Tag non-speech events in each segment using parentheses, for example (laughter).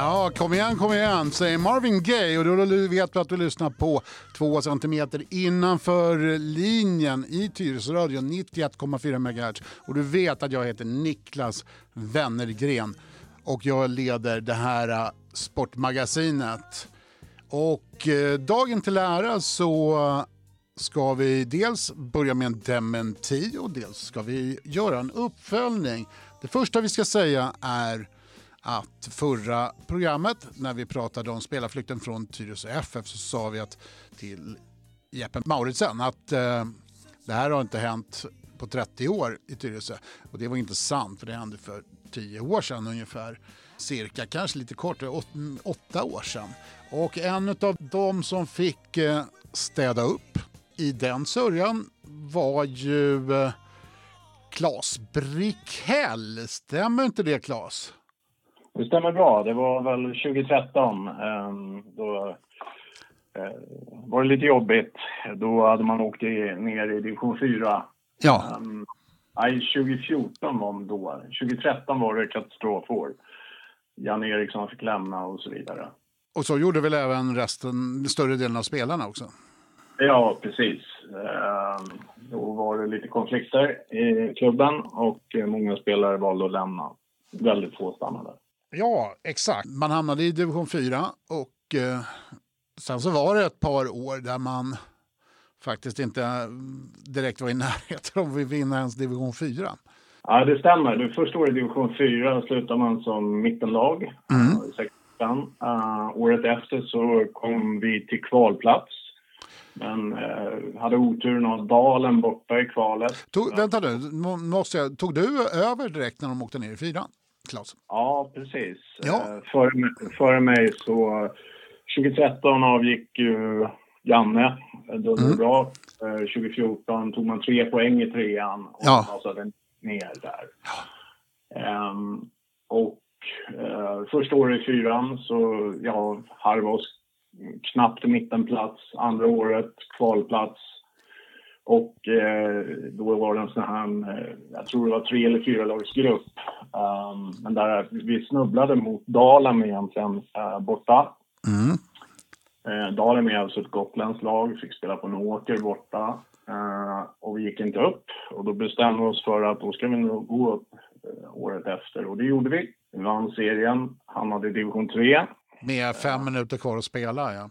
Ja, kom igen, kom igen, säger Marvin Gaye och då vet du att du lyssnar på två centimeter innanför linjen i Tyresöradion 91,4 MHz. Och du vet att jag heter Niklas Wennergren och jag leder det här äh, sportmagasinet. Och eh, dagen till ära så ska vi dels börja med en dementi och dels ska vi göra en uppföljning. Det första vi ska säga är att förra programmet när vi pratade om spelarflykten från Tyresö FF så sa vi att till Jeppe Mauritsen att eh, det här har inte hänt på 30 år i Tyresö. Och det var inte sant för det hände för 10 år sedan ungefär. Cirka, kanske lite kortare, 8 år sedan. Och en av de som fick eh, städa upp i den sörjan var ju eh, Klas Brickell. Stämmer inte det Klas? Det stämmer bra. Det var väl 2013. Ehm, då eh, var det lite jobbigt. Då hade man åkt ner i division 4. Ja. Ehm, nej, 2014 var då. 2013 var det katastrofår. Jan Eriksson fick lämna och så vidare. Och så gjorde väl även resten, större delen av spelarna också? Ja, precis. Ehm, då var det lite konflikter i klubben och många spelare valde att lämna. Väldigt få stannade. Ja, exakt. Man hamnade i division 4 och eh, sen så var det ett par år där man faktiskt inte direkt var i (laughs) närheten av att vinna ens division 4. Ja, det stämmer. Det första året i division 4 slutade man som mittenlag. Mm. Uh, året efter så kom vi till kvalplats. Men uh, hade oturen att Dalen borta i kvalet. Tog, vänta nu, måste jag, tog du över direkt när de åkte ner i fyran? Klaus? Ja, precis. Ja. Eh, före, före mig så 2013 avgick ju Janne dunderbra. Mm. 2014 tog man tre poäng i trean och ja. rasade ner där. Ja. Um, och uh, första året i fyran så ja, harvade oss knappt mittenplats. Andra året kvalplats. Och eh, då var det en sån här, eh, jag tror det var tre eller fyra lagsgrupp. Um, men där vi snubblade mot Dalen egentligen uh, borta. Mm. Uh, Dalen är alltså ett gotländskt lag, fick spela på en åker borta. Uh, och vi gick inte upp. Och då bestämde vi oss för att då ska vi nog gå upp året efter. Och det gjorde vi. Vi vann serien, hamnade i division 3. Med fem minuter kvar att spela, ja.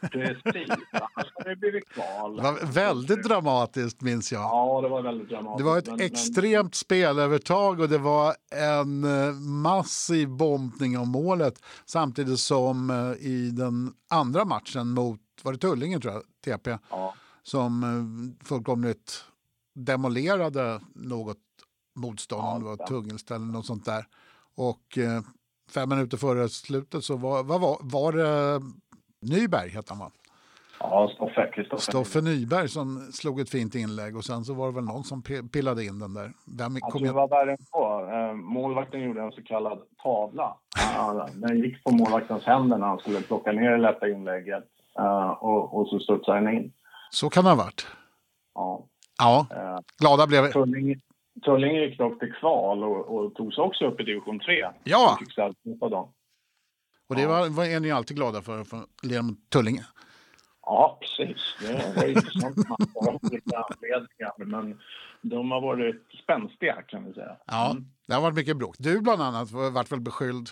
Precis, annars hade det blivit kval. Det var väldigt dramatiskt minns jag. Ja, det var väldigt dramatiskt. Det var ett men, extremt men... spelövertag och det var en eh, massiv bombning av målet samtidigt som eh, i den andra matchen mot, var det Tullinge tror jag, TP, ja. som eh, fullkomligt demolerade något motstånd, ja, det var Tungelsta eller något sånt där. Och fem minuter före slutet så var, var, var, var det Nyberg hette han va? Ja, Stoffe. Kristoffer. Stoffe Nyberg som slog ett fint inlägg och sen så var det väl någon som pillade in den där. Vem jag tror det var värre på. Eh, målvakten gjorde en så kallad tavla. Den gick på målvaktens händer när han skulle plocka ner det lätta inlägget eh, och, och så studsade den in. Så kan det ha varit. Ja. Ja, eh, glada blev vi. Tullinge, Tullinge gick dock till kval och, och tog sig också upp i division 3. Ja! Fick och det var, var är ni alltid glada för, för leda mot Tullinge? Ja, precis. Det var intressant av olika anledningar. Men de har varit spänstiga kan vi säga. Ja, mm. det har varit mycket bråk. Du bland annat varit väl beskylld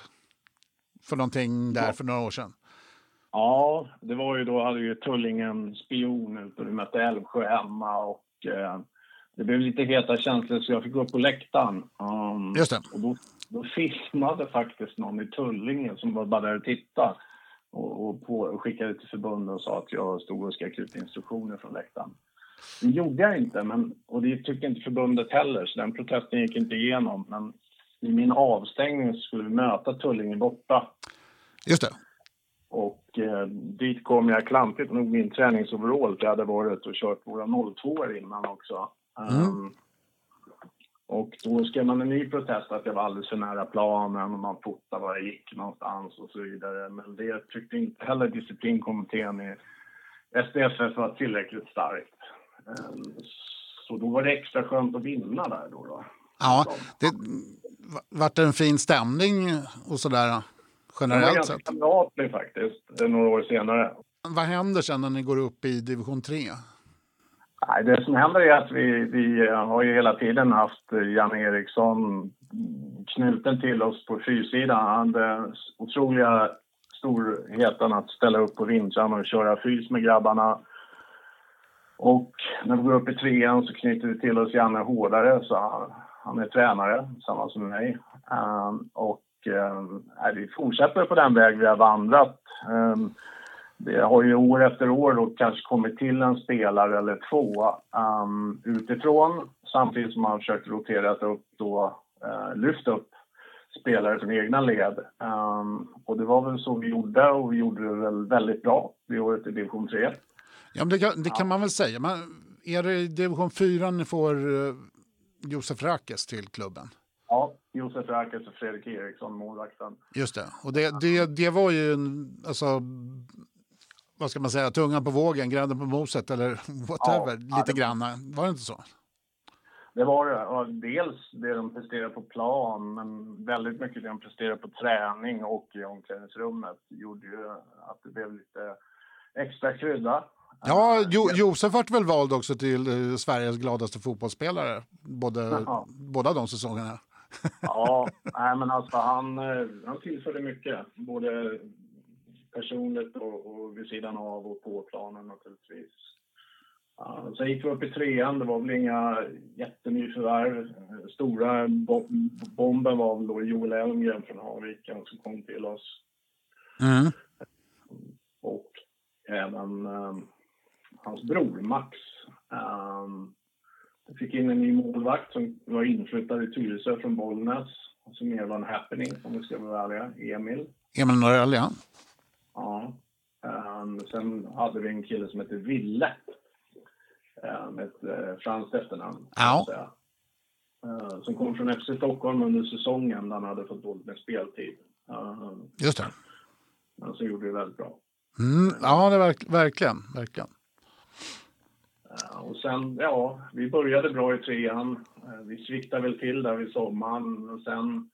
för någonting där ja. för några år sedan? Ja, det var ju då hade ju Tullinge en spion ute och vi mötte Älvsjö hemma och eh, det blev lite heta känslor så jag fick gå upp på läktaren. Um, Just det. Och då då filmade faktiskt någon i Tullinge som var bara där och tittade och, och, på, och skickade till förbundet och sa att jag stod och skrek ut instruktioner från läktaren. Det gjorde jag inte, men, och det tyckte inte förbundet heller, så den protesten gick inte igenom. Men i min avstängning skulle vi möta Tullinge borta. Just det. Och eh, dit kom jag klantigt nog min träningsoverall, jag hade varit och kört våra 02 innan också. Mm. Um, och då skrev man en ny protest att jag var alldeles för nära planen och man fotade var jag gick någonstans och så vidare. Men det tyckte inte heller disciplinkommittén i SDFF var tillräckligt starkt. Ehm, så då var det extra skönt att vinna där då. då. Ja, det vart en fin stämning och sådär generellt sett? sett? Den var ganska faktiskt, några år senare. Vad händer sen när ni går upp i division 3? Nej, det som händer är att vi, vi eh, har ju hela tiden haft eh, Jan Eriksson knuten till oss på fyrsidan. Han hade otroliga storheten att ställa upp på vintern och köra fys med grabbarna. Och när vi går upp i trean så knyter vi till oss Janne hårdare, så han, han är tränare, samma som mig. Um, och um, vi fortsätter på den väg vi har vandrat. Um, det har ju år efter år då kanske kommit till en spelare eller två um, utifrån samtidigt som man försökt rotera upp då, uh, lyfta upp spelare från egna led. Um, och det var väl så vi gjorde och vi gjorde det väl väldigt bra det året i division 3. Ja, men det kan, det kan man väl säga. Men är det i division 4 ni får uh, Josef Rakes till klubben? Ja, Josef Rakes och Fredrik Eriksson, målvakten. Just det. Och det, det, det var ju en, alltså, vad ska man säga, tungan på vågen, grädden på moset eller (laughs) whatever, ja, lite ja, grann. Var det inte så? Det var det. Dels det de presterade på plan, men väldigt mycket det de presterade på träning och i omklädningsrummet gjorde ju att det blev lite extra krydda. Ja, jo, Josef vart väl vald också till eh, Sveriges gladaste fotbollsspelare, både, ja. båda de säsongerna. (laughs) ja, nej, men alltså han, eh, han tillförde mycket, både personligt och, och vid sidan av och på planen naturligtvis. Uh, sen gick vi upp i trean. Det var väl inga jättenyförvärv. Stora bo bomben var väl då Joel Elmgren från Haviken som kom till oss. Mm. Och även um, hans bror Max. Um, vi fick in en ny målvakt som var inflyttad i Tyresö från Bollnäs. Som mer var en happening om vi ska vara ärliga. Emil. Emil Norell. Ja. Um, sen hade vi en kille som hette Ville. Med ett uh, franskt efternamn. Ja. Uh, som kom från FC Stockholm under säsongen när han hade fått dåligt med speltid. Just det. Men så gjorde det väldigt bra. Mm, ja, det verk verkligen. verkligen. Och sen, ja, vi började bra i trean. Vi sviktade väl till där vid sommaren. Och sen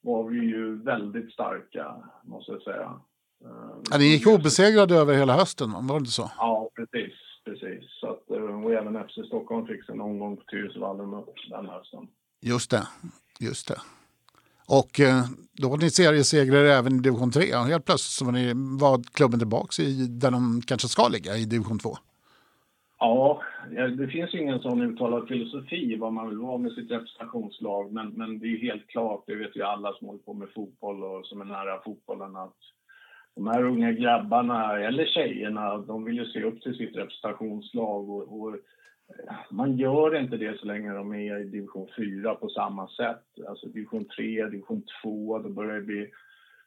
var vi ju väldigt starka, måste jag säga. Ja, ni gick obesegrade över hela hösten, var det inte så? Ja, precis. precis. Så att, eh, och även FC Stockholm fick sin omgång på Tyresövallen den hösten. Just det, just det. Och eh, då var ni seriesegrare även i division 3. Och helt plötsligt så var, ni, var klubben tillbaka i, där de kanske ska ligga, i division 2. Ja, det finns ju ingen sån uttalad filosofi vad man vill vara med sitt representationslag. Men, men det är ju helt klart, det vet ju alla som håller på med fotboll och som är nära fotbollen, att de här unga grabbarna, eller tjejerna, de vill ju se upp till sitt representationslag och, och eh, man gör inte det så länge de är i division 4 på samma sätt. Alltså division 3, division 2, då börjar det bli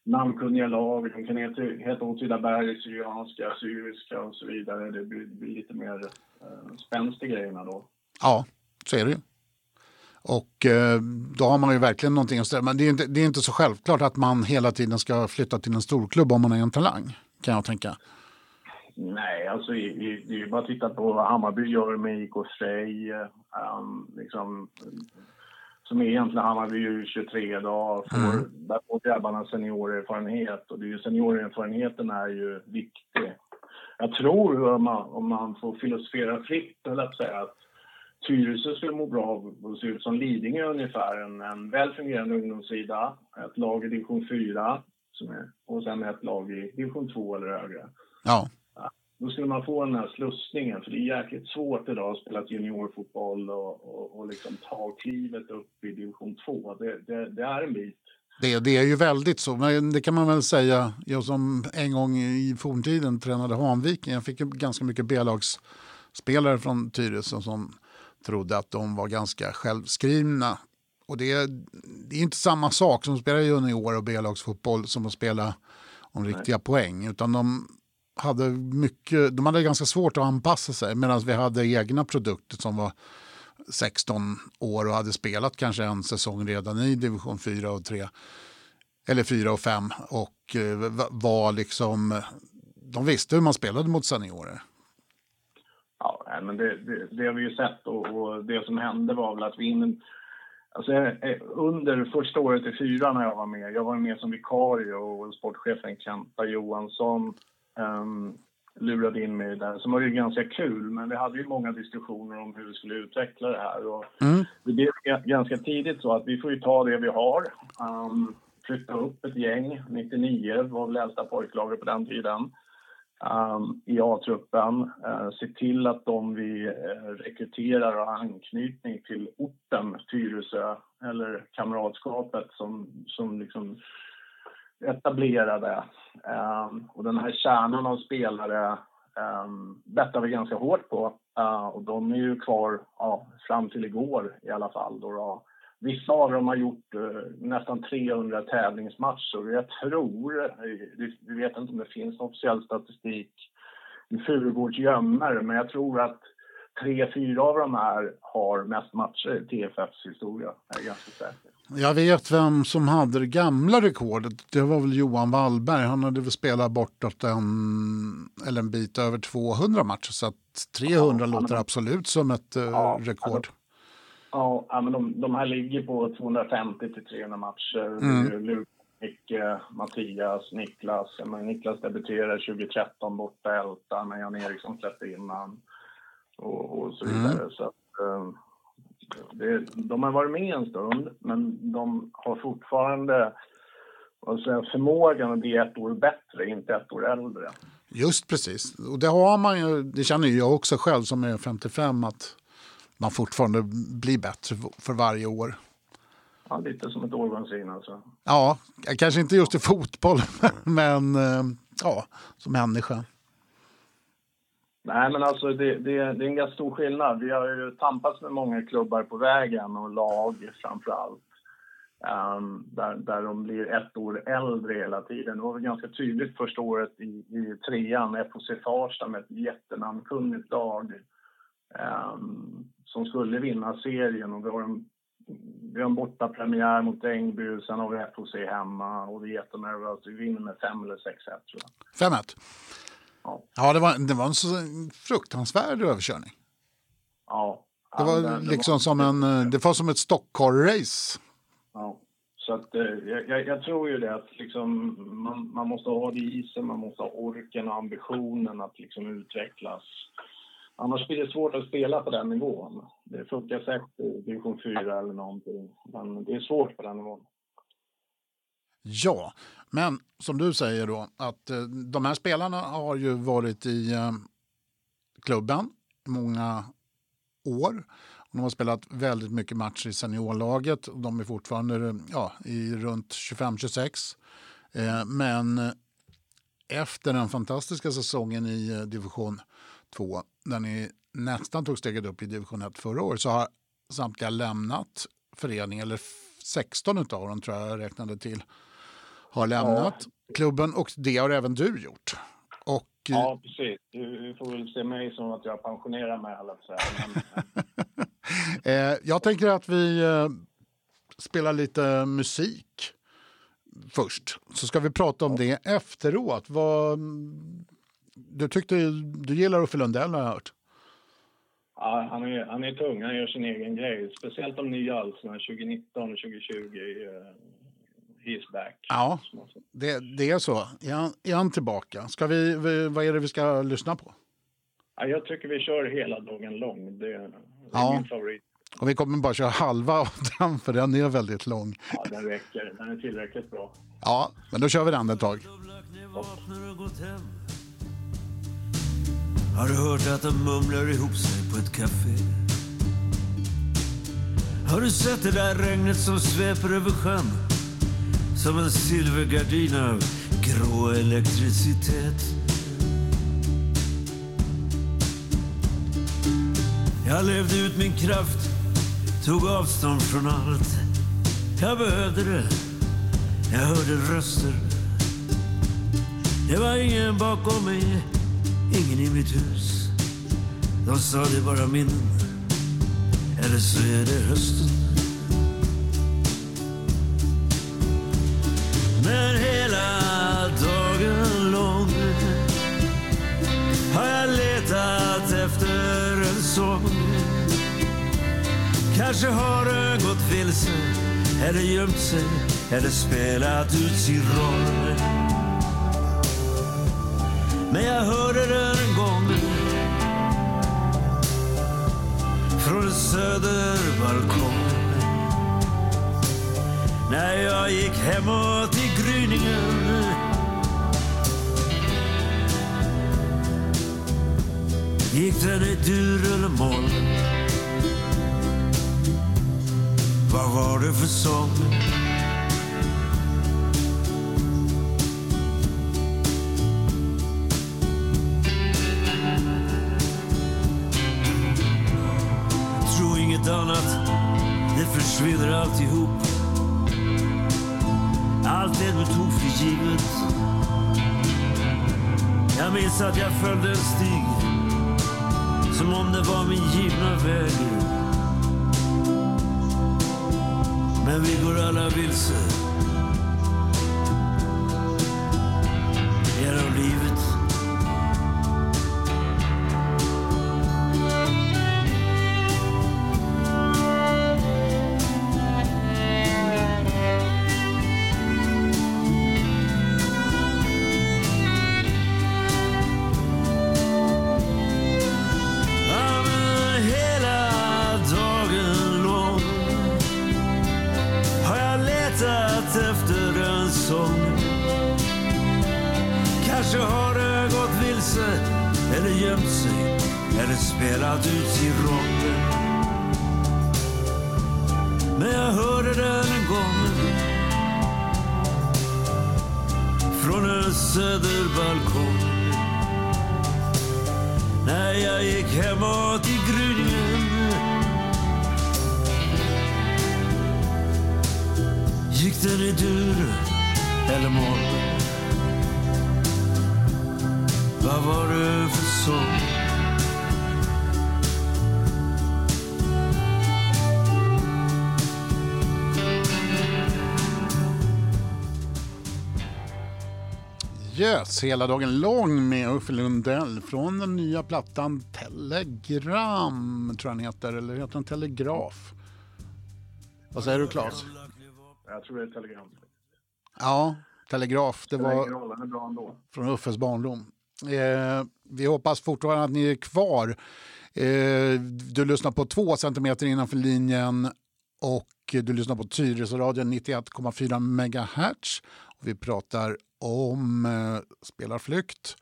namnkunniga lag. De kan heta, heta Åtvidaberg, Syrianska, Syriska och så vidare. Det blir, blir lite mer eh, spänst i grejerna då. Ja, så är det ju. Och eh, då har man ju verkligen någonting att ställa. Men det är, inte, det är inte så självklart att man hela tiden ska flytta till en storklubb om man är en talang, kan jag tänka. Nej, alltså är ju bara att titta på vad Hammarby gör med IK Frej. Um, liksom, som är egentligen Hammarby 23 idag. Får, mm. Där får grabbarna seniorerfarenhet och det är ju, seniorerfarenheten är ju viktig. Jag tror, om man, om man får filosofera fritt, eller att säga, att Tyresö skulle må bra av att se ut som Lidingö ungefär. En, en väl fungerande ungdomssida, ett lag i division 4 som är, och sen ett lag i division 2 eller högre. Ja. Då skulle man få den här slussningen, för det är jäkligt svårt idag att spela juniorfotboll och, och, och liksom ta klivet upp i division 2. Det, det, det är en bit. Det, det, är ju väldigt så, men det kan man väl säga. Jag som en gång i forntiden tränade Hanviken, jag fick ganska mycket B-lagsspelare från Tyresö som trodde att de var ganska självskrivna. Och det är, det är inte samma sak som att spela junior och B-lagsfotboll som att spela om riktiga Nej. poäng. Utan de hade, mycket, de hade ganska svårt att anpassa sig medan vi hade egna produkter som var 16 år och hade spelat kanske en säsong redan i division 4 och 3. Eller 4 och 5 och eh, var liksom, de visste hur man spelade mot seniorer. Ja, men det, det, det har vi ju sett och, och, det som hände var väl att vi in, Alltså, under första året i fyra när jag var med, jag var med som vikarie och sportchefen Kenta Johansson um, lurade in mig där, som var ju ganska kul. Men vi hade ju många diskussioner om hur vi skulle utveckla det här. Och mm. Det blev ganska tidigt så att vi får ju ta det vi har. Um, flytta upp ett gäng, 99 var väl äldsta pojklaget på den tiden. Ehm, I A-truppen. Eh, se till att de vi eh, rekryterar har anknytning till orten Tyresö eller kamratskapet som, som liksom etablerade. Ehm, och den här kärnan av spelare ehm, bettar vi ganska hårt på. Och de är ju kvar ja, fram till igår i alla fall. Då, då. Vissa av dem har gjort uh, nästan 300 tävlingsmatcher. Jag tror, vi vet inte om det finns officiell statistik i Furugårds gömmer, men jag tror att tre, fyra av de här har mest matcher i TFFs historia. Jag är ganska säker. Jag vet vem som hade det gamla rekordet. Det var väl Johan Wallberg. Han hade väl spelat bortåt en, eller en bit över 200 matcher. Så att 300 ja, låter men, absolut som ett eh, ja, rekord. Alltså, ja, men de, de här ligger på 250 till 300 matcher. Mm. Micke, Mattias, Niklas. Men Niklas debuterade 2013 borta Älta när Jan Eriksson släppte in han och, och så vidare. Mm. Så att, um, det, de har varit med en stund, men de har fortfarande säga, förmågan att bli ett år bättre, inte ett år äldre. Just precis. Och det har man ju, det känner jag också själv som är 55, att man fortfarande blir bättre för varje år. Ja, lite som ett årgångsvin alltså. Ja, kanske inte just i fotboll, (laughs) men eh, ja, som människa. Nej, men alltså det, det, det är en ganska stor skillnad. Vi har ju tampats med många klubbar på vägen och lag framför allt. Um, där, där de blir ett år äldre hela tiden. Det var väl ganska tydligt första året i, i trean, FOC Farsta med ett jättenamnkunnigt lag som skulle vinna serien. Och vi har en, vi har en bortapremiär mot Ängby, sen har vi FOC hemma och vi är jättenervösa. Vi vinner med 5 eller 6-1 tror jag. 5-1? Ja, ja det, var, det var en så fruktansvärd överkörning. Ja. Det var det, liksom det var, som en, det var som ett stockcar-race. Ja, så att eh, jag, jag, tror ju det att liksom man, man måste ha det i sig, man måste ha orken och ambitionen att liksom utvecklas. Annars blir det svårt att spela på den nivån. Det funkar säkert i division 4 eller någonting, men det är svårt på den nivån. Ja, men som du säger då att eh, de här spelarna har ju varit i eh, klubben många år. De har spelat väldigt mycket matcher i seniorlaget. De är fortfarande ja, i runt 25-26. Eh, men efter den fantastiska säsongen i division 2 där ni nästan tog steget upp i division 1 förra året så har samtliga lämnat föreningen, eller 16 av dem tror jag jag räknade till har lämnat ja. klubben och det har även du gjort. Och, ja, precis. Du får väl se mig som att jag pensionerar mig, alla (laughs) eh, Jag tänker att vi eh, spelar lite musik först. Så ska vi prata om det efteråt. Vad, du tyckte du gillar Uffe Lundell har jag hört. Ja, han är, han är tung. Han gör sin egen grej. Speciellt de nya alsterna 2019 och 2020 he's back. Ja, det, det är så. Är han, är han tillbaka? Ska vi, vad är det vi ska lyssna på? Ja, jag tycker vi kör hela dagen lång. Det, är ja. min favorit. Och vi kommer bara köra halva av den, för den är väldigt lång. Ja, den räcker. Den är tillräckligt bra. Ja, men då kör vi den ett tag. Har du hört att de mumlar ihop sig på ett café? Har du sett det där regnet som sveper över sjön? som en silvergardin av grå elektricitet. Jag levde ut min kraft, tog avstånd från allt. Jag behövde det. Jag hörde röster. Det var ingen bakom mig, ingen i mitt hus. De sa det bara minnen, eller så är det hösten. Men hela dagen lång har jag letat efter en sång Kanske har den gått vilse eller gömt sig eller spelat ut sin roll. Men jag hörde den en gång från en söderbalkong. När jag gick hemåt i gryningen gick den i dur eller moll. Vad var det för sång? Alltihop. Allt det du tog för givet. Jag minns att jag följde en stig som om det var min givna väg. Men vi går alla vilse gått eller gömt sig eller spelat ut sin roll. Men jag hörde den en gång från en söderbalkong. När jag gick hemåt i gryningen Gick den i dur eller moll? Vad var det för sång? Yes, hela dagen lång med Uffe Lundell från den nya plattan Telegram, tror jag den heter, eller heter den Telegraf? Vad säger du Claes? Jag tror det är telegram. Ja, Telegraf, det var från Uffes barndom. Eh, vi hoppas fortfarande att ni är kvar. Eh, du lyssnar på två centimeter innanför linjen och du lyssnar på Tyresöradion 91,4 MHz. Och vi pratar om eh, spelarflykt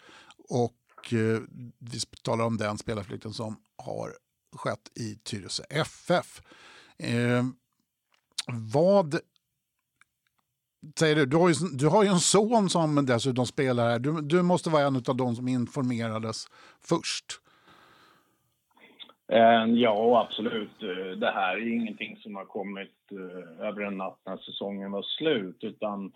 och eh, vi talar om den spelarflykten som har skett i Tyresö FF. Eh, vad säger du? Du har, ju, du har ju en son som dessutom spelar här. Du, du måste vara en av de som informerades först. Eh, ja, absolut. Eh, det här är ingenting som har kommit eh, över en natt när säsongen var slut. Utan,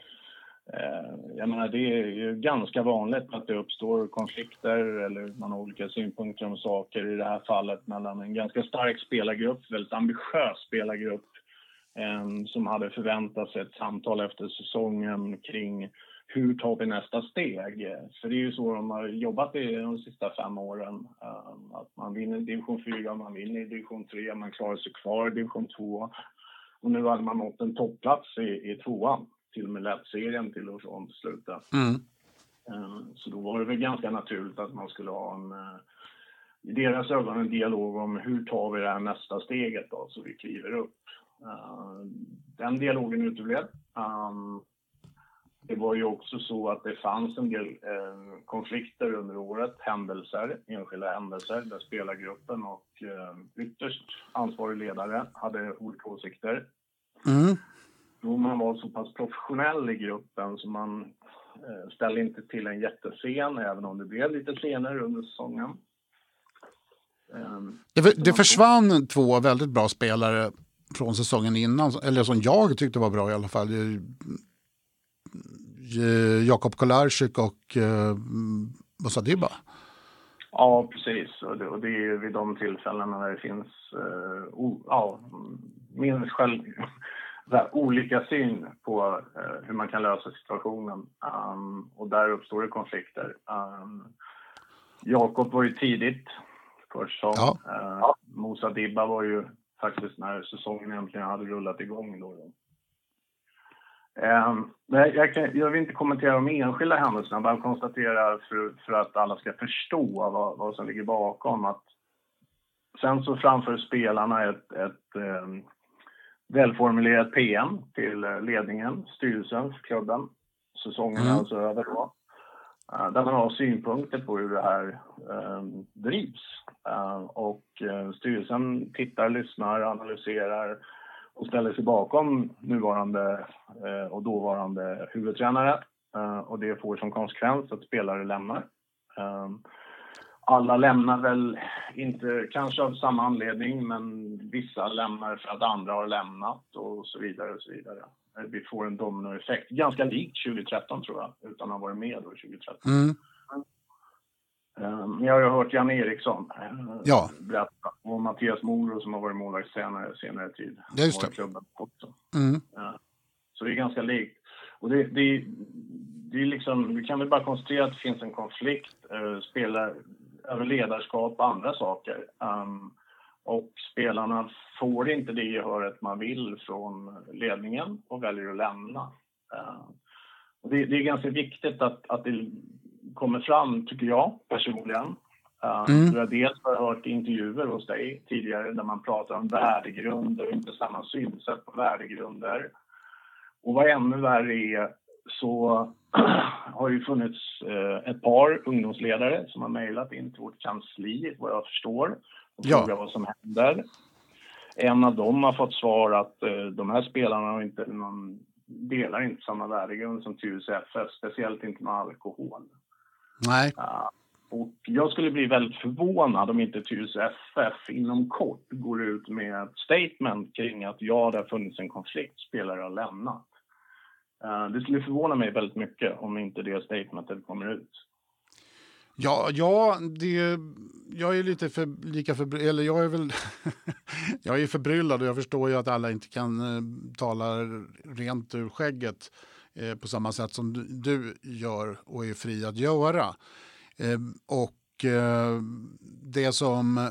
jag menar, det är ju ganska vanligt att det uppstår konflikter eller man har olika synpunkter om saker. I det här fallet mellan en ganska stark spelargrupp, väldigt ambitiös spelargrupp som hade förväntat sig ett samtal efter säsongen kring hur tar vi nästa steg? För det är ju så de har jobbat i de sista fem åren. Eh, Att man vinner i division 4, man vinner i division 3, man klarar sig kvar i division 2. Och nu hade man nått en topplats i, i tvåan. Till och med lett serien till och från slutet. Mm. Eh, Så då var det väl ganska naturligt att man skulle ha en, eh, i deras ögon en dialog om hur tar vi det här nästa steget då, så vi kliver upp. Eh, Den dialogen uteblev. Um, Det var ju också så att det fanns en del eh, konflikter under året, händelser, enskilda händelser där spelargruppen och eh, ytterst ansvarig ledare hade olika åsikter. Mm. Då man var så pass professionell i gruppen så man eh, ställde inte till en jättescen, även om det blev lite scener under säsongen. Ehm, Det, det försvann två väldigt bra spelare från säsongen innan, eller som jag tyckte var bra i alla fall. Eh, eh, Jakob Kolarczyk och eh, Dybba. Ja, precis. Och det, och det är ju vid de tillfällena när det finns eh, o, ja, minst själv, (laughs) här, olika syn på eh, hur man kan lösa situationen. Um, och där uppstår det konflikter. Um, Jakob var ju tidigt först som. Ja. Eh, Musa Dibba var ju faktiskt när säsongen äntligen hade rullat igång. Då. Um, jag, kan, jag, vill inte kommentera de enskilda händelserna, bara konstatera för, för att alla ska förstå vad, vad som ligger bakom att sen så framför spelarna ett, ett um, välformulerat PM till ledningen, styrelsen för klubben. Säsongen är mm. alltså över då. Eh, där man har synpunkter på hur det här eh, drivs. Eh, och eh, styrelsen tittar, lyssnar, analyserar och ställer sig bakom nuvarande eh, och dåvarande huvudtränare. Eh, och det får som konsekvens att spelare lämnar. Eh, alla lämnar väl inte kanske av samma anledning, men vissa lämnar för att andra har lämnat och så vidare och så vidare. Vi får en dominoeffekt, ganska likt 2013 tror jag, utan att ha varit med då 2013. Mm. Ni har ju hört Jan Eriksson eh, ja. berätta och Mattias Moro som har varit målvakt senare, senare tid. Just det. Klubben också. Mm. Så det är ganska likt. Och det, det, det är liksom, vi kan väl bara konstatera att det finns en konflikt, uh, spelar över ledarskap och andra saker. Um, och spelarna får inte det gehöret man vill från ledningen och väljer att lämna. Och det, är ganska viktigt att, att det kommer fram, tycker jag personligen. Uh, mm. Jag dels har hört intervjuer hos dig tidigare där man pratar om värdegrunder och inte samma synsätt på värdegrunder. Och vad ännu värre är så (clears throat) har det funnits uh, ett par ungdomsledare som har mejlat in till vårt kansli, vad jag förstår, och ja. frågat vad som händer. En av dem har fått svar att uh, de här spelarna har inte någon, delar inte samma värdegrund som Tyresö FF, speciellt inte med alkohol. Nej. och jag skulle bli väldigt förvånad om inte Tyresö FF inom kort går ut med ett statement kring att ja, det har funnits en konflikt, spelare har lämnat. Uh, det skulle förvåna mig väldigt mycket om inte det statementet kommer ut. Ja, ja det, jag är lite för, lika för, eller jag är väl, (laughs) jag är förbryllad och jag förstår ju att alla inte kan eh, tala rent ur skägget. Eh, på samma sätt som du, du, gör och är fri att göra. Eh, och eh, det som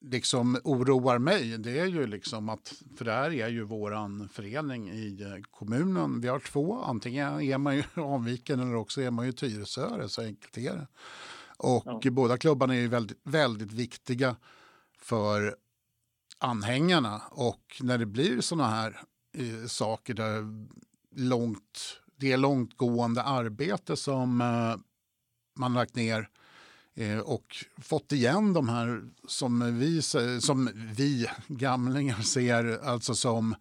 liksom oroar mig det är ju liksom att, för det här är ju våran förening i eh, kommunen. Vi har två, antingen är man ju (laughs) Avviken eller också är man ju Tyresö, så enkelt är det. Och ja. båda klubbarna är ju väldigt, väldigt viktiga för anhängarna och när det blir sådana här eh, saker där långt, det är långtgående arbete som eh, man lagt ner och fått igen de här som vi, som vi gamlingar ser alltså som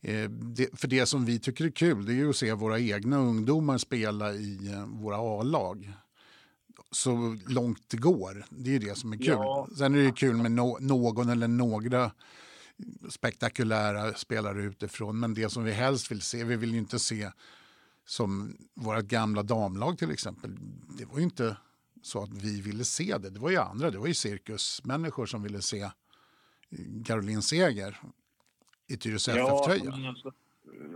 eh, för det som vi tycker är kul det är ju att se våra egna ungdomar spela i eh, våra A-lag så långt det går. Det är det som är kul. Ja. Sen är det kul med no någon eller några spektakulära spelare utifrån. Men det som vi helst vill se, vi vill ju inte se som våra gamla damlag till exempel. Det var ju inte så att vi ville se det. Det var ju andra, det var ju cirkusmänniskor som ville se Caroline Seger i Tyresö FF-tröja. Alltså,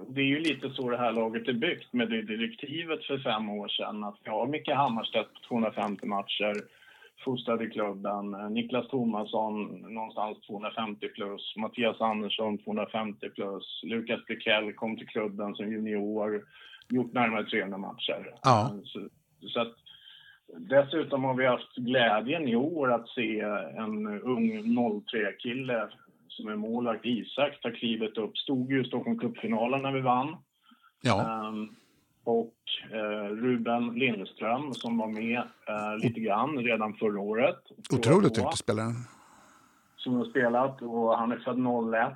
det är ju lite så det här laget är byggt med det direktivet för fem år sedan. Att vi har Micke Hammarstedt på 250 matcher fostrad i klubben. Niklas Tomasson någonstans 250 plus. Mattias Andersson 250 plus. Lukas Blikell kom till klubben som junior. Gjort närmare 300 matcher. Ja. Så, så att, dessutom har vi haft glädjen i år att se en ung 03-kille som är målvakt, Isak, ta klivet upp. Stod ju i Stockholm Cup-finalen när vi vann. Ja. Um, och eh, Ruben Lindström som var med eh, lite grann redan förra året. Otroligt duktig spelare. Som har spelat och han är född 01.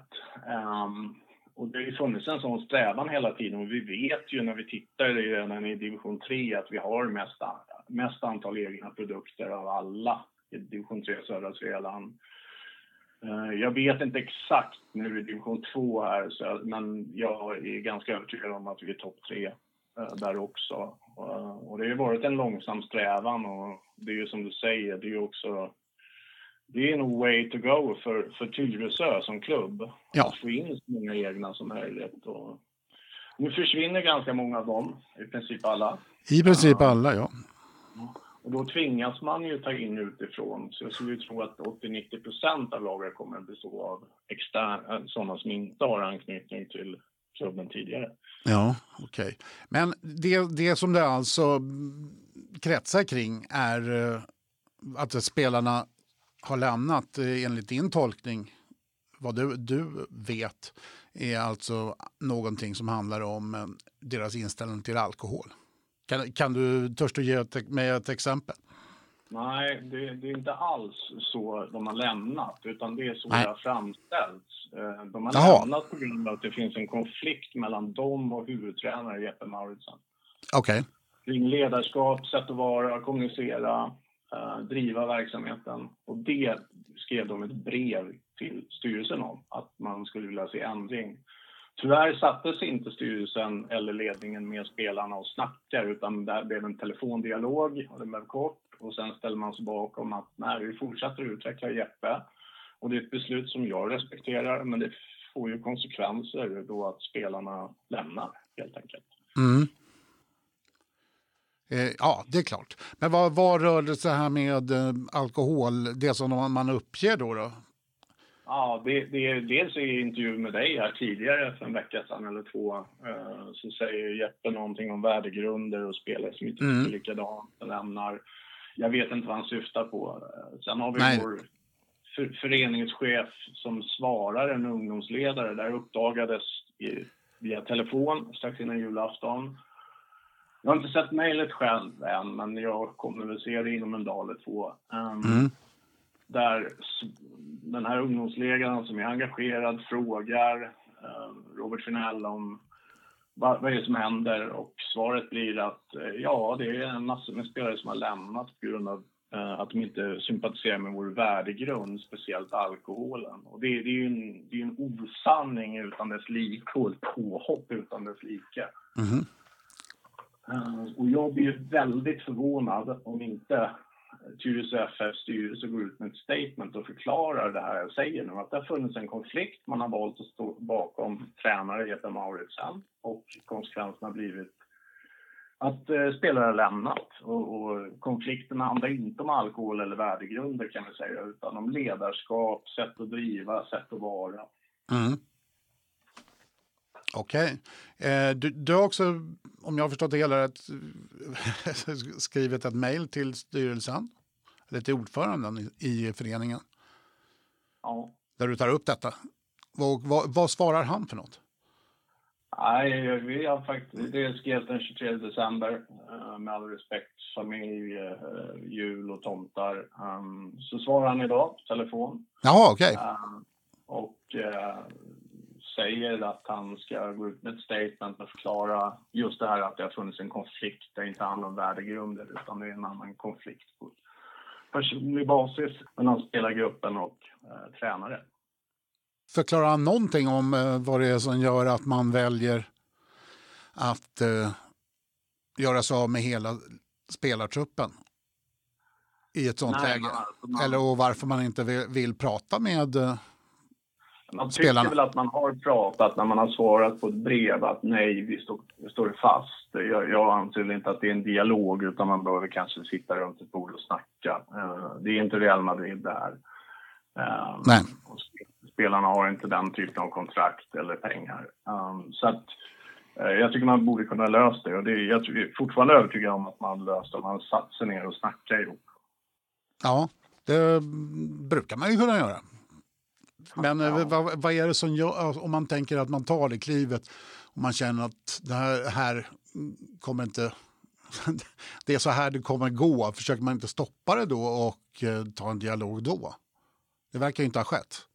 Um, och det har ju funnits en sån strävan hela tiden och vi vet ju när vi tittar redan i division 3 att vi har mest, mest antal egna produkter av alla i division 3 södra Svealand. Uh, jag vet inte exakt nu i division 2 här, så, men jag är ganska övertygad om att vi är topp 3 Eh, där också. Eh, och det har varit en långsam strävan och det är ju som du säger, det är ju också det är en way to go för, för Tyresö som klubb. Ja. Att få in så många egna som möjligt. Och nu försvinner ganska många av dem, i princip alla. I princip alla, ja. Då tvingas man ju ta in utifrån. Så jag skulle tro att 80-90 procent av laget kommer att bestå av eh, sådana som inte har anknytning till klubben tidigare. Ja, okej. Okay. Men det, det som det alltså kretsar kring är eh, att spelarna har lämnat eh, enligt din tolkning, vad du, du vet, är alltså någonting som handlar om deras inställning till alkohol. Kan, kan du, törs du ge ett, mig ett exempel? Nej, det, det, är inte alls så de har lämnat, utan det är så Nej. det har framställts. Eh, de har Jaha. lämnat på grund av att det finns en konflikt mellan dem och huvudtränare Jeppe Mauritsen. Okej. Okay. Kring ledarskap, sätt att vara, kommunicera, uh, driva verksamheten. Och det skrev de ett brev till styrelsen om, att man skulle vilja se ändring. Tyvärr sattes inte styrelsen eller ledningen med spelarna och snackade utan det blev en telefondialog och den blev kort och sen ställer man sig bakom att nej, vi fortsätter utveckla Jeppe. Och det är ett beslut som jag respekterar men det får ju konsekvenser då att spelarna lämnar helt enkelt. Mm. Eh, ja, det är klart. Men vad, vad rörde det sig här med eh, alkohol, det som man uppger då? då? Ja, det, det, dels i intervju med dig här tidigare för en vecka sedan eller två eh, så säger Jeppe någonting om värdegrunder och spelare som inte mm. tycker likadant och lämnar. Jag vet inte vad han syftar på. Sen har vi Nej. vår för, föreningschef som svarar en ungdomsledare. Där uppdagades i, via telefon strax innan julafton. Jag har inte sett mejlet själv än, men jag kommer väl se det inom en dag eller två. Um, mm där den här ungdomsledaren som är engagerad frågar eh, Robert Finell om vad, vad är det som händer och svaret blir att eh, ja, det är en massa med spelare som har lämnat på grund av eh, att de inte sympatiserar med vår värdegrund, speciellt alkoholen. Och det, det är ju en, det är en osanning utan dess like och ett påhopp utan dess like. Mm. Och jag blir väldigt förvånad om inte Tyresö FFs styrelse går ut med ett statement och förklarar det här jag säger nu. Att det har funnits en konflikt, man har valt att stå bakom tränare Jeppe Mauritsen och konsekvensen har blivit att eh, spelare har lämnat. Och, och konflikten handlar inte om alkohol eller värdegrunder kan vi säga, utan om ledarskap, sätt att driva, sätt att vara. Mm. Okej. Okay. Eh, du, du, har också, om jag har förstått det hela rätt, (laughs) skrivit ett mejl till styrelsen, eller till ordföranden i, i föreningen. Ja. Där du tar upp detta. Vad, vad, vad svarar han för något? Nej, vi har faktiskt, det skrevs den 23 december. Eh, med all respekt, familj, eh, jul och tomtar. Um, så svarar han idag på telefon. Jaha, okej. Okay. Um, och säger att han ska gå ut med ett statement och förklara just det här att det har funnits en konflikt. Det inte handlar om värdegrunder utan det är en annan konflikt på personlig basis mellan spelargruppen och eh, tränare. Förklarar han någonting om eh, vad det är som gör att man väljer att eh, göra sig av med hela spelartruppen i ett sånt Nej, läge? Man, man, Eller och varför man inte vill, vill prata med eh, man tycker spelarna. väl att man har pratat när man har svarat på ett brev att nej, vi står, vi står fast. Jag, jag anser inte att det är en dialog utan man behöver kanske sitta runt ett bord och snacka. Uh, det är inte Real Madrid det här. Uh, nej. Spelarna har inte den typen av kontrakt eller pengar. Um, så att, uh, jag tycker man borde kunna lösa det och det, jag är fortfarande övertygad om att man löst det om man satt sig ner och snackat ihop. Ja, det brukar man ju kunna göra. Men eh, ja. vad, vad, är det som gör, alltså, om man tänker att man tar det klivet och man känner att det här, här kommer inte (laughs) det är så här det kommer gå. Försöker man inte stoppa det då och eh, ta en dialog då? Det verkar ju inte ha skett.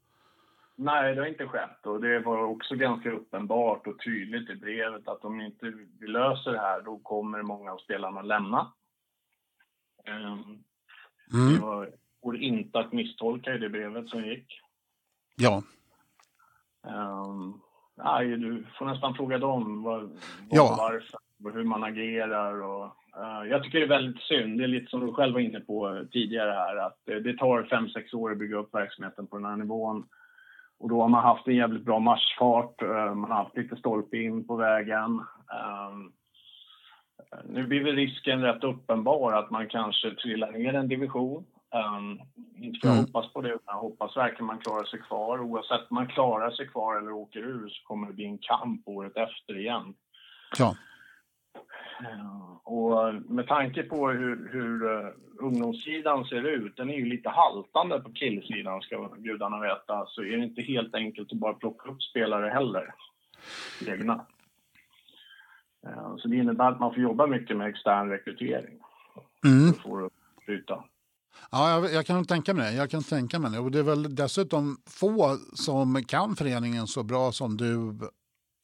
Nej, det har inte skett och det var också ganska uppenbart och tydligt i brevet att om inte vi löser det här då kommer många av spelarna lämna. Um, mm. Det går inte att misstolka i det brevet som gick. Ja. Um, nej, du får nästan fråga dem vad, vad ja. varför, hur man agerar. Och, uh, jag tycker det är väldigt synd, det är lite som du själv var inne på tidigare här, att det, det tar fem sex år att bygga upp verksamheten på den här nivån. Och då har man haft en jävligt bra marschfart, uh, man har haft lite stolpe in på vägen. Um, Nu blir väl risken rätt uppenbar att man kanske trillar ner en division. Um, inte för jag mm. hoppas på det, jag hoppas verkligen man klarar sig kvar. Oavsett om man klarar sig kvar eller åker ur så kommer det bli en kamp året efter igen. Ja. Uh, och med tanke på hur, hur uh, ungdomssidan ser ut, den är ju lite haltande på killsidan ska gudarna veta, så är det inte helt enkelt att bara plocka upp spelare heller. Egna. Uh, så det innebär att man får jobba mycket med extern rekrytering. Mm. För att bryta. Ja, jag, jag, kan tänka mig det. Jag kan tänka mig det. Och det är väl dessutom få som kan föreningen så bra som du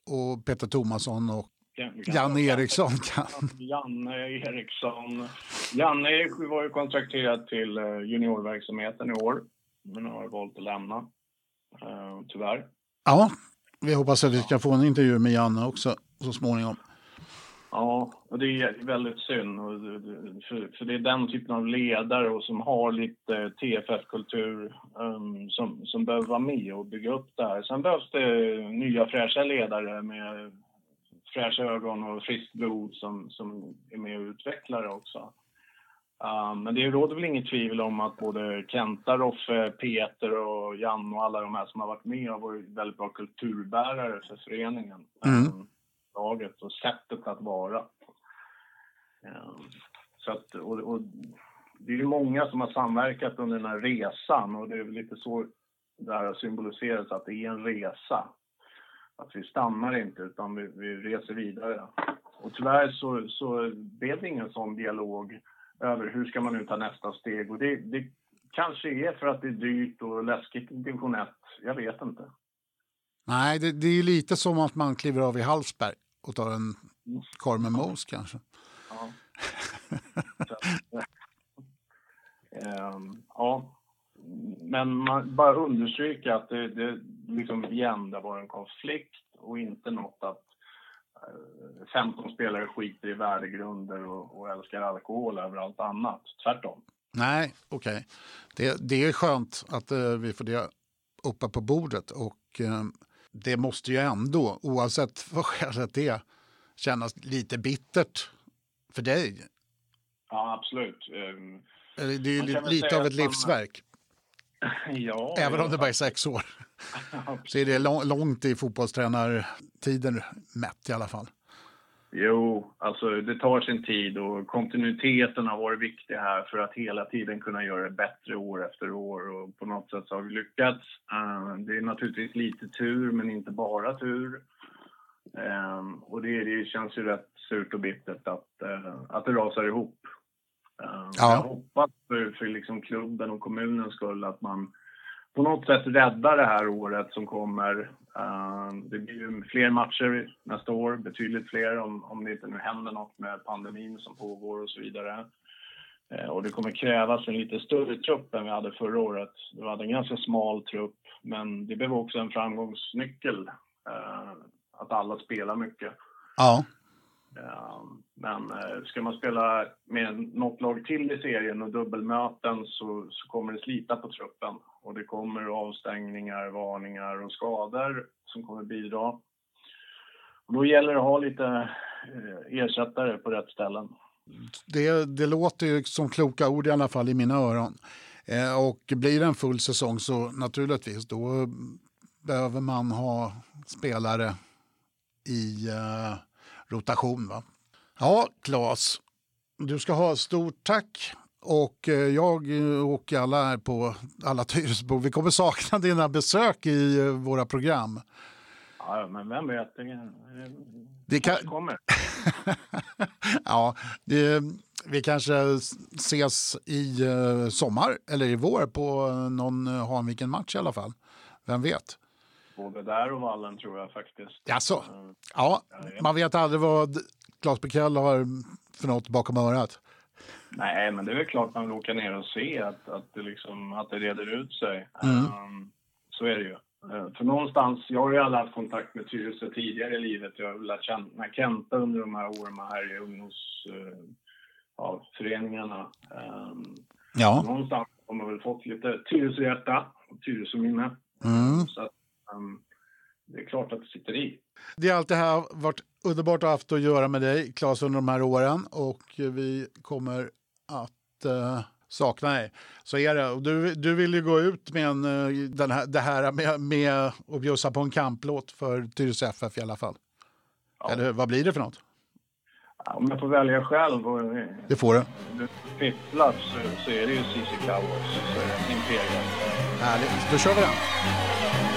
och Peter Tomasson och Janne Eriksson (laughs) kan. Janne Eriksson. Janne var ju kontrakterad till eh, juniorverksamheten i år, men har valt att lämna, uh, tyvärr. Ja, vi hoppas att vi ska få en intervju med Janne också så småningom. Ja, och det är väldigt synd. För, för det är den typen av ledare och som har lite TFF-kultur um, som, som behöver vara med och bygga upp det här. Sen behövs det nya fräscha ledare med fräscha ögon och friskt blod som, som är med och utvecklar det också. Um, men det råder väl inget tvivel om att både Kenta, Roffe, Peter och Jan och alla de här som har varit med har varit väldigt bra kulturbärare för föreningen. Mm. Um, laget och sättet att vara. Ehm, så att, och, och, det är ju många som har samverkat under den här resan och det är väl lite så det här symboliseras att det är en resa att vi stannar inte utan vi, vi reser vidare. Och tyvärr så, så blev det ingen sån dialog över hur ska man nu ta nästa steg och det, det kanske är för att det är dyrt och läskigt i division 1. Jag vet inte. Nej, det, det är lite som att man kliver av i Hallsberg och tar en korv med mos kanske. Ja. um, ja, men man bara understryka att det, det liksom igen, det var en konflikt och inte något att 15 eh, spelare skiter i värdegrunder och, och älskar alkohol över allt annat. Tvärtom. Nej, okej. Okay. Det, det är skönt att uh, vi får det uppe på bordet och uh, det måste ju ändå, oavsett (laughs) vad skälet är, kännas lite bittert för dig. Ja, absolut. Um, det är ju lite av ett livsverk. (laughs) Ja, Även om det bara är sex år. (laughs) så är det långt i fotbollstränartiden mätt i alla fall. Jo, alltså det tar sin tid och kontinuiteten har varit viktig här för att hela tiden kunna göra det bättre år efter år och på något sätt så har vi lyckats. Eh, det är naturligtvis lite tur, men inte bara tur. Eh, och det, det känns ju rätt surt och bittert att, eh, att det rasar ihop. Ja. Jag hoppas för, för liksom klubben och kommunens skull att man på något sätt räddar det här året som kommer. Det blir ju fler matcher nästa år, betydligt fler om, om det inte nu händer något med pandemin som pågår och så vidare. Eh, och det kommer krävas en lite större trupp än vi hade förra året. Vi hade en ganska smal trupp, men det blev också en framgångsnyckel eh, att alla spelar mycket. Ja. Ehm, men eh, ska man spela med något lag till i serien och dubbelmöten så, så kommer det slita på truppen. Och det kommer avstängningar, varningar och skador som kommer bidra. Och då gäller det att ha lite eh, ersättare på rätt ställen. Det, det låter ju som kloka ord i alla fall i mina öron. Eh, och blir det en full säsong så naturligtvis då behöver man ha spelare i eh, rotation. Va? Ja, Claes, du ska ha stort tack. Och eh, jag och alla här på alla Tyresöbor, vi kommer sakna dina besök i eh, våra program. Ja, men vem vet? Det, det kan... kommer. (laughs) ja, det, vi kanske ses i sommar eller i vår på någon Hanviken-match i alla fall. Vem vet? Både där och vallen tror jag faktiskt. Jaså? Ja, man vet aldrig vad Claes Bekell har för något bakom örat. Nej, men det är väl klart man vill åka ner och se att, att, det, liksom, att det reder ut sig. Mm. Um, så är det ju. Uh, för någonstans, jag har ju aldrig haft kontakt med Tyresö tidigare i livet. Jag har lärt känna Kenta under de här åren här i ungdomsföreningarna. Uh, um, ja. Någonstans har man väl fått lite Tyresö-hjärta och Tyresö-minne. Mm. Så um, det är klart att det sitter i. Det har alltid här varit underbart att ha haft att göra med dig, Claes, under de här åren och vi kommer att uh, sakna dig. Så är det. Du, du vill ju gå ut med en, eh, den här, det här med, med att bjussa på en kamplåt för Tyresö FF i alla fall. Ja. Eller vad blir det för något? om jag får välja själv och det får du. fipplar så, så är det ju CC Cowboys, Imperial. Härligt, då kör vi den.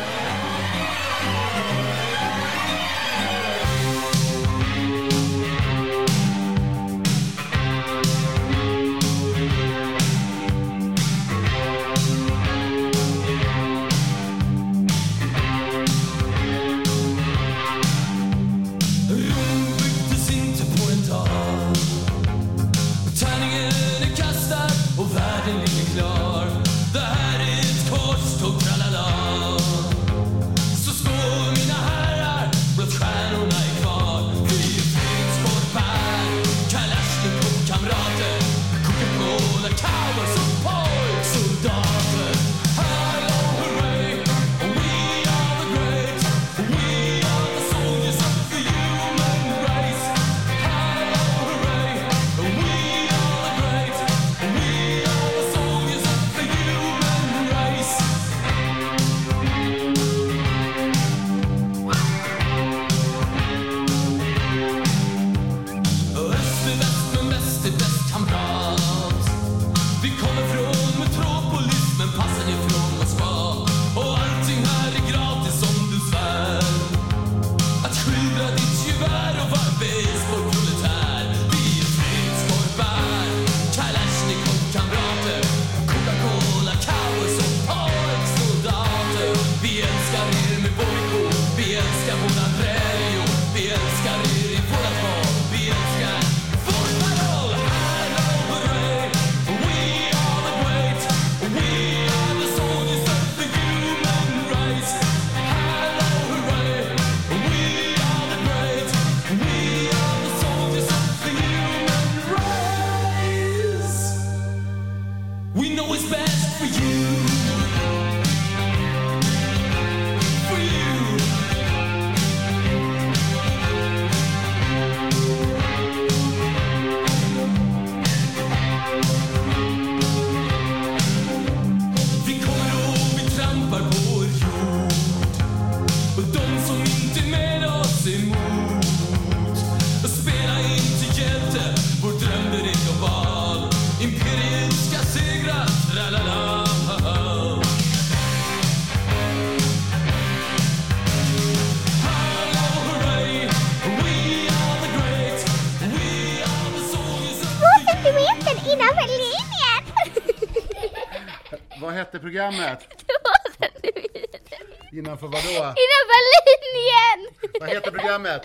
Programmet? (laughs) Innanför vadå? Innanför linjen! Vad heter programmet?